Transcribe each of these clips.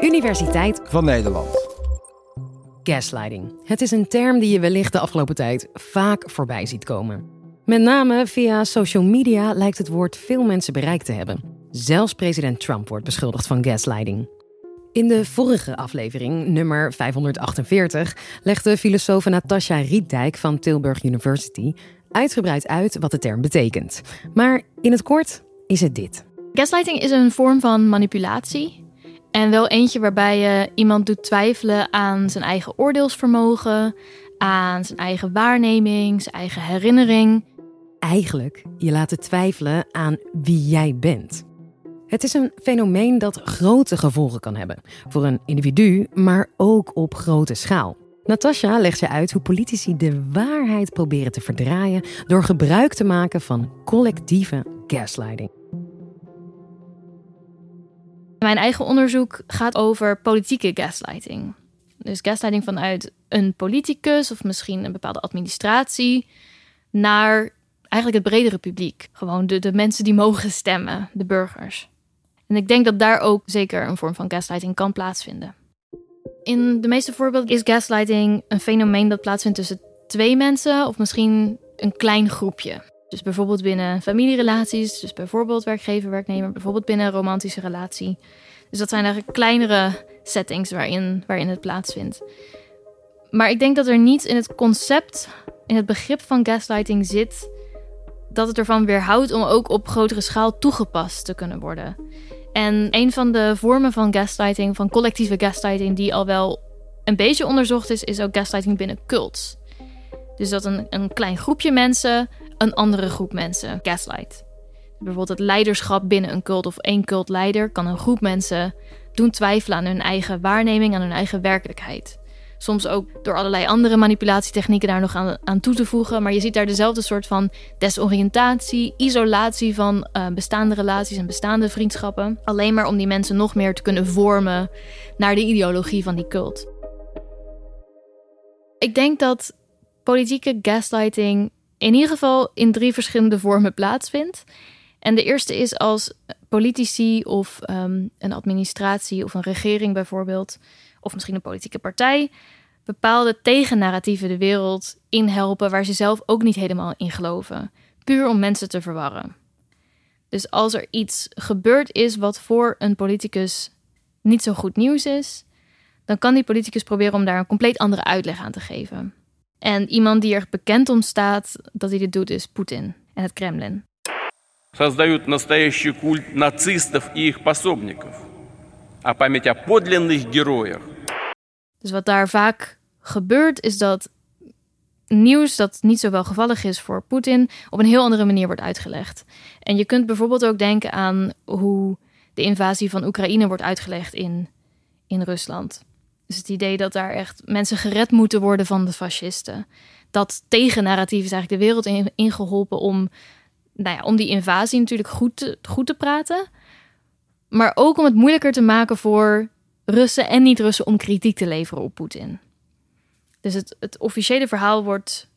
Universiteit van Nederland. Gaslighting. Het is een term die je wellicht de afgelopen tijd vaak voorbij ziet komen. Met name via social media lijkt het woord veel mensen bereikt te hebben. Zelfs president Trump wordt beschuldigd van gaslighting. In de vorige aflevering, nummer 548, legde filosoof Natasha Rietdijk van Tilburg University uitgebreid uit wat de term betekent. Maar in het kort is het dit. Gaslighting is een vorm van manipulatie. En wel eentje waarbij je iemand doet twijfelen aan zijn eigen oordeelsvermogen, aan zijn eigen waarneming, zijn eigen herinnering. Eigenlijk je laten twijfelen aan wie jij bent. Het is een fenomeen dat grote gevolgen kan hebben. Voor een individu, maar ook op grote schaal. Natasha legt je uit hoe politici de waarheid proberen te verdraaien door gebruik te maken van collectieve gaslighting. Mijn eigen onderzoek gaat over politieke gaslighting. Dus gaslighting vanuit een politicus of misschien een bepaalde administratie naar eigenlijk het bredere publiek. Gewoon de, de mensen die mogen stemmen, de burgers. En ik denk dat daar ook zeker een vorm van gaslighting kan plaatsvinden. In de meeste voorbeelden is gaslighting een fenomeen dat plaatsvindt tussen twee mensen of misschien een klein groepje. Dus bijvoorbeeld binnen familierelaties, dus bijvoorbeeld werkgever-werknemer, bijvoorbeeld binnen een romantische relatie. Dus dat zijn eigenlijk kleinere settings waarin, waarin het plaatsvindt. Maar ik denk dat er niet in het concept, in het begrip van gaslighting zit, dat het ervan weerhoudt om ook op grotere schaal toegepast te kunnen worden. En een van de vormen van gaslighting, van collectieve gaslighting, die al wel een beetje onderzocht is, is ook gaslighting binnen cults. Dus dat een, een klein groepje mensen een andere groep mensen gaslight. Bijvoorbeeld het leiderschap binnen een cult of één cultleider kan een groep mensen doen twijfelen aan hun eigen waarneming, aan hun eigen werkelijkheid. Soms ook door allerlei andere manipulatietechnieken daar nog aan, toe te voegen. Maar je ziet daar dezelfde soort van desoriëntatie, isolatie van uh, bestaande relaties en bestaande vriendschappen. Alleen maar om die mensen nog meer te kunnen vormen naar de ideologie van die cult. Ik denk dat politieke gaslighting in ieder geval in drie verschillende vormen plaatsvindt. En de eerste is als politici of um, een administratie of een regering bijvoorbeeld, of misschien een politieke partij, bepaalde tegennarratieven de wereld inhelpen waar ze zelf ook niet helemaal in geloven. Puur om mensen te verwarren. Dus als er iets gebeurd is wat voor een politicus niet zo goed nieuws is, dan kan die politicus proberen om daar een compleet andere uitleg aan te geven. En iemand die er bekend om staat dat hij dit doet is Poetin en het Kremlin. Создают настоящий культ нацистов и их пособников. А память о подлинных героях. Dus wat daar vaak gebeurt is dat nieuws dat niet zo welgevallig is voor Poetin op een heel andere manier wordt uitgelegd. En je kunt bijvoorbeeld ook denken aan hoe de invasie van Oekraïne wordt uitgelegd in, in Rusland. Dus het idee dat daar echt mensen gered moeten worden van de fascisten. Dat tegennarratief is eigenlijk de wereld in, ingeholpen om, nou ja, om die invasie natuurlijk goed te, goed te praten. Maar ook om het moeilijker te maken voor Russen en niet-Russen om kritiek te leveren op Poetin. Dus het, het officiële verhaal wordt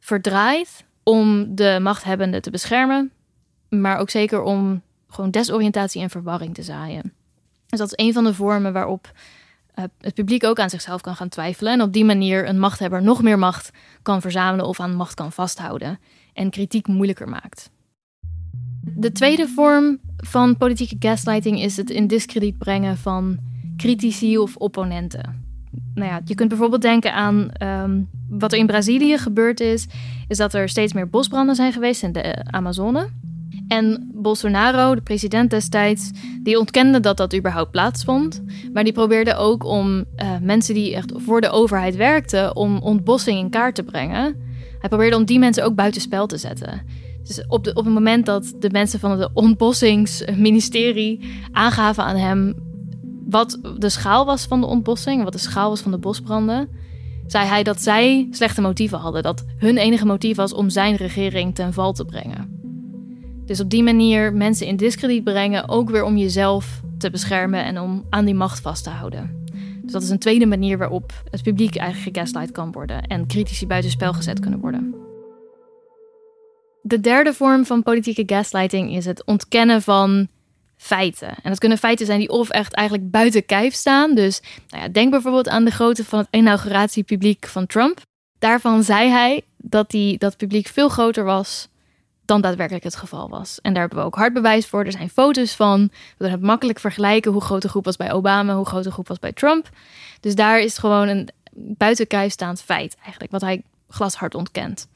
verdraaid om de machthebbenden te beschermen, maar ook zeker om gewoon desoriëntatie en verwarring te zaaien. Dus dat is een van de vormen waarop het publiek ook aan zichzelf kan gaan twijfelen. En op die manier een machthebber nog meer macht kan verzamelen of aan macht kan vasthouden. En kritiek moeilijker maakt. De tweede vorm van politieke gaslighting is het in discrediet brengen van critici of opponenten. Nou ja, je kunt bijvoorbeeld denken aan um, wat er in Brazilië gebeurd is, is dat er steeds meer bosbranden zijn geweest in de Amazone. En Bolsonaro, de president destijds, die ontkende dat dat überhaupt plaatsvond. Maar die probeerde ook om uh, mensen die echt voor de overheid werkten, om ontbossing in kaart te brengen. Hij probeerde om die mensen ook buitenspel te zetten. Dus op, de, op het moment dat de mensen van het ontbossingsministerie aangaven aan hem wat de schaal was van de ontbossing, wat de schaal was van de bosbranden, zei hij dat zij slechte motieven hadden. Dat hun enige motief was om zijn regering ten val te brengen. Dus op die manier mensen in discrediet brengen, ook weer om jezelf te beschermen en om aan die macht vast te houden. Dus dat is een tweede manier waarop het publiek eigenlijk gegaslight kan worden en critici buitenspel gezet kunnen worden. De derde vorm van politieke gaslighting is het ontkennen van feiten. En dat kunnen feiten zijn die of echt eigenlijk buiten kijf staan. Dus nou ja, denk bijvoorbeeld aan de grootte van het inauguratiepubliek van Trump. Daarvan zei hij dat die, dat publiek veel groter was dan daadwerkelijk het geval was. En daar hebben we ook hard bewijs voor. Er zijn foto's van. We kunnen het makkelijk vergelijken hoe groot de groep was bij Obama, hoe groot de groep was bij Trump. Dus daar is gewoon een buiten staand feit eigenlijk, wat hij glashard ontkent.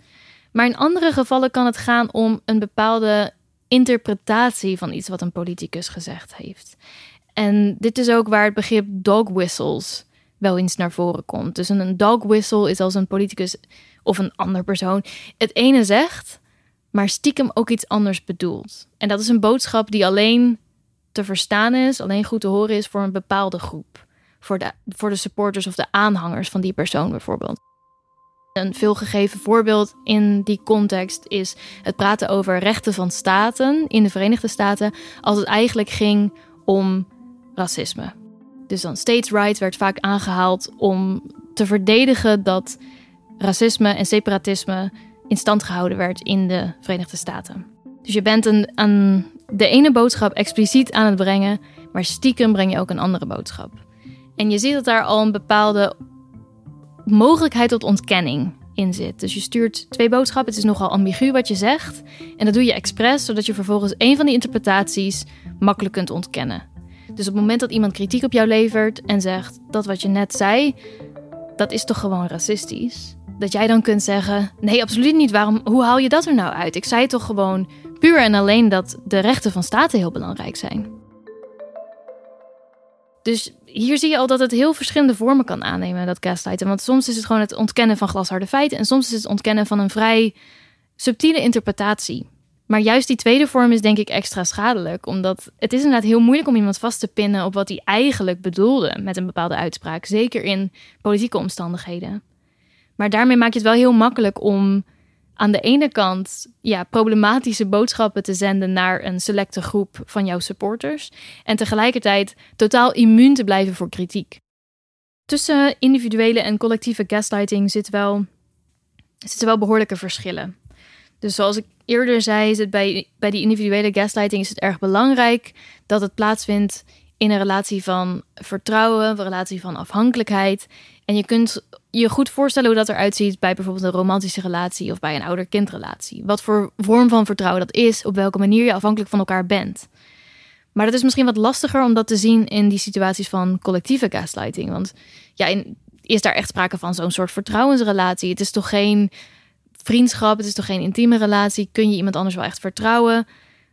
Maar in andere gevallen kan het gaan om een bepaalde interpretatie van iets wat een politicus gezegd heeft. En dit is ook waar het begrip dog whistles wel eens naar voren komt. Dus een dog whistle is als een politicus of een ander persoon het ene zegt, maar stiekem ook iets anders bedoelt. En dat is een boodschap die alleen te verstaan is, alleen goed te horen is voor een bepaalde groep. Voor de, voor de supporters of de aanhangers van die persoon bijvoorbeeld. Een veelgegeven voorbeeld in die context is het praten over rechten van staten in de Verenigde Staten, als het eigenlijk ging om racisme. Dus dan states' rights werd vaak aangehaald om te verdedigen dat racisme en separatisme in stand gehouden werd in de Verenigde Staten. Dus je bent een, een, de ene boodschap expliciet aan het brengen, maar stiekem breng je ook een andere boodschap. En je ziet dat daar al een bepaalde mogelijkheid tot ontkenning in zit. Dus je stuurt twee boodschappen. Het is nogal ambigu wat je zegt. En dat doe je expres, zodat je vervolgens een van die interpretaties makkelijk kunt ontkennen. Dus op het moment dat iemand kritiek op jou levert en zegt dat wat je net zei, dat is toch gewoon racistisch. Dat jij dan kunt zeggen: nee, absoluut niet. Waarom? Hoe haal je dat er nou uit? Ik zei toch gewoon puur en alleen dat de rechten van staten heel belangrijk zijn. Dus hier zie je al dat het heel verschillende vormen kan aannemen, dat gaslighten. Want soms is het gewoon het ontkennen van glasharde feiten en soms is het ontkennen van een vrij subtiele interpretatie. Maar juist die tweede vorm is denk ik extra schadelijk, omdat het is inderdaad heel moeilijk om iemand vast te pinnen op wat hij eigenlijk bedoelde met een bepaalde uitspraak, zeker in politieke omstandigheden. Maar daarmee maak je het wel heel makkelijk om aan de ene kant ja, problematische boodschappen te zenden naar een selecte groep van jouw supporters. En tegelijkertijd totaal immuun te blijven voor kritiek. Tussen individuele en collectieve gaslighting zit wel, zitten wel behoorlijke verschillen. Dus zoals ik eerder zei, is het bij, bij die individuele gaslighting is het erg belangrijk dat het plaatsvindt in een relatie van vertrouwen, een relatie van afhankelijkheid. En je kunt je goed voorstellen hoe dat eruit ziet bij bijvoorbeeld een romantische relatie of bij een ouder-kindrelatie. Wat voor vorm van vertrouwen dat is, op welke manier je afhankelijk van elkaar bent. Maar dat is misschien wat lastiger om dat te zien in die situaties van collectieve gaslighting. Want ja, is daar echt sprake van zo'n soort vertrouwensrelatie? Het is toch geen vriendschap, het is toch geen intieme relatie? Kun je iemand anders wel echt vertrouwen?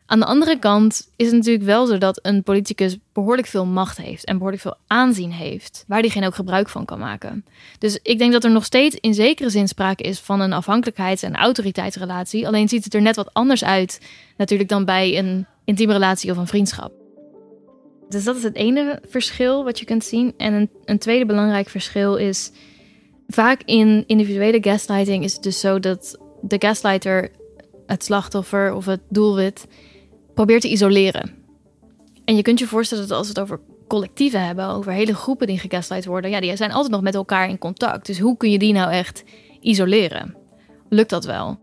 Aan de andere kant is het natuurlijk wel zo dat een politicus behoorlijk veel macht heeft en behoorlijk veel aanzien heeft, waar diegene ook gebruik van kan maken. Dus ik denk dat er nog steeds in zekere zin sprake is van een afhankelijkheids- en autoriteitsrelatie. Alleen ziet het er net wat anders uit, natuurlijk, dan bij een intieme relatie of een vriendschap. Dus dat is het ene verschil wat je kunt zien. En een, een tweede belangrijk verschil is vaak in individuele gaslighting is het dus zo dat de gaslighter het slachtoffer of het doelwit probeert te isoleren. En je kunt je voorstellen dat als we het over collectieven hebben, over hele groepen die gegaslight worden, ja, die zijn altijd nog met elkaar in contact. Dus hoe kun je die nou echt isoleren? Lukt dat wel?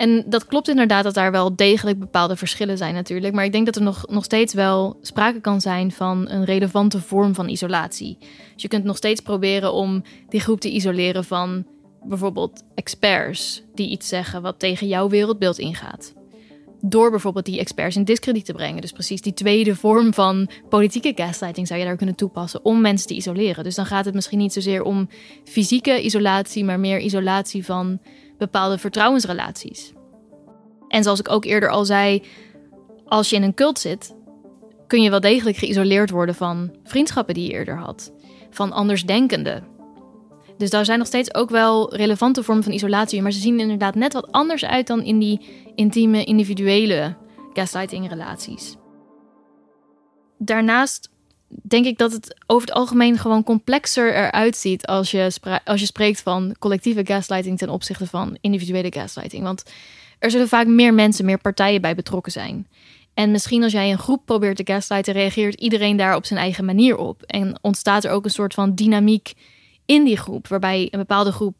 En dat klopt inderdaad dat daar wel degelijk bepaalde verschillen zijn natuurlijk. Maar ik denk dat er nog, nog steeds wel sprake kan zijn van een relevante vorm van isolatie. Dus je kunt nog steeds proberen om die groep te isoleren van bijvoorbeeld experts die iets zeggen wat tegen jouw wereldbeeld ingaat door bijvoorbeeld die experts in discrediet te brengen. Dus precies die tweede vorm van politieke gaslighting zou je daar kunnen toepassen om mensen te isoleren. Dus dan gaat het misschien niet zozeer om fysieke isolatie, maar meer isolatie van bepaalde vertrouwensrelaties. En zoals ik ook eerder al zei, als je in een cult zit, kun je wel degelijk geïsoleerd worden van vriendschappen die je eerder had, van andersdenkenden. Dus daar zijn nog steeds ook wel relevante vormen van isolatie, maar ze zien inderdaad net wat anders uit dan in die intieme, individuele gaslighting-relaties. Daarnaast denk ik dat het over het algemeen gewoon complexer eruit ziet als je, als je spreekt van collectieve gaslighting ten opzichte van individuele gaslighting. Want er zullen vaak meer mensen, meer partijen bij betrokken zijn. En misschien als jij een groep probeert te gaslighten, reageert iedereen daar op zijn eigen manier op. En ontstaat er ook een soort van dynamiek in die groep, waarbij een bepaalde groep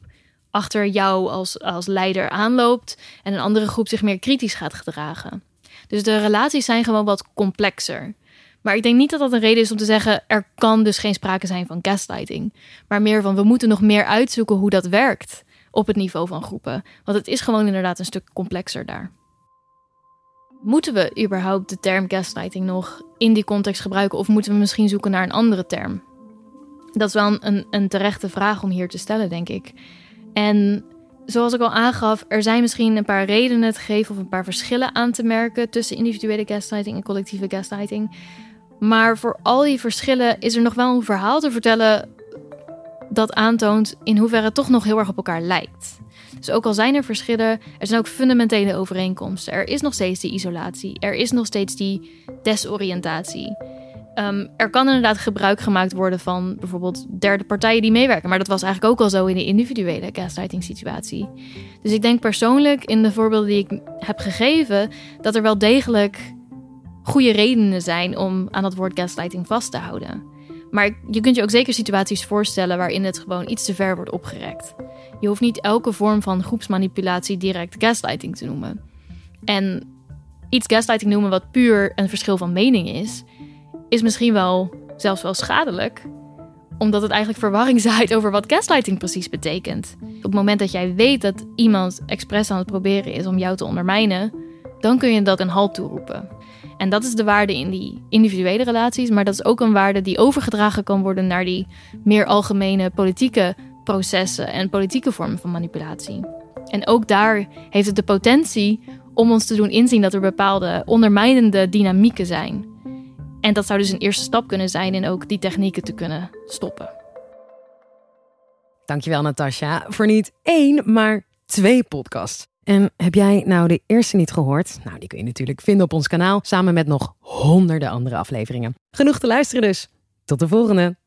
achter jou als, als leider aanloopt en een andere groep zich meer kritisch gaat gedragen. Dus de relaties zijn gewoon wat complexer. Maar ik denk niet dat dat een reden is om te zeggen er kan dus geen sprake zijn van gaslighting. Maar meer van we moeten nog meer uitzoeken hoe dat werkt op het niveau van groepen. Want het is gewoon inderdaad een stuk complexer daar. Moeten we überhaupt de term gaslighting nog in die context gebruiken of moeten we misschien zoeken naar een andere term? Dat is wel een, een terechte vraag om hier te stellen, denk ik. En zoals ik al aangaf, er zijn misschien een paar redenen te geven of een paar verschillen aan te merken tussen individuele gaslighting en collectieve gaslighting. Maar voor al die verschillen is er nog wel een verhaal te vertellen dat aantoont in hoeverre het toch nog heel erg op elkaar lijkt. Dus ook al zijn er verschillen, er zijn ook fundamentele overeenkomsten. Er is nog steeds die isolatie, er is nog steeds die desoriëntatie. Um, er kan inderdaad gebruik gemaakt worden van bijvoorbeeld derde partijen die meewerken. Maar dat was eigenlijk ook al zo in de individuele gaslighting situatie. Dus ik denk persoonlijk in de voorbeelden die ik heb gegeven, dat er wel degelijk goede redenen zijn om aan dat woord gaslighting vast te houden. Maar je kunt je ook zeker situaties voorstellen waarin het gewoon iets te ver wordt opgerekt. Je hoeft niet elke vorm van groepsmanipulatie direct gaslighting te noemen. En iets gaslighting noemen wat puur een verschil van mening is, is misschien wel zelfs wel schadelijk omdat het eigenlijk verwarring zaait over wat gaslighting precies betekent. Op het moment dat jij weet dat iemand expres aan het proberen is om jou te ondermijnen, dan kun je dat een halt toeroepen. En dat is de waarde in die individuele relaties, maar dat is ook een waarde die overgedragen kan worden naar die meer algemene politieke processen en politieke vormen van manipulatie. En ook daar heeft het de potentie om ons te doen inzien dat er bepaalde ondermijnende dynamieken zijn. En dat zou dus een eerste stap kunnen zijn in ook die technieken te kunnen stoppen. Dankjewel Natasja voor niet één, maar twee podcasts. En heb jij nou de eerste niet gehoord? Nou, die kun je natuurlijk vinden op ons kanaal samen met nog honderden andere afleveringen. Genoeg te luisteren dus. Tot de volgende.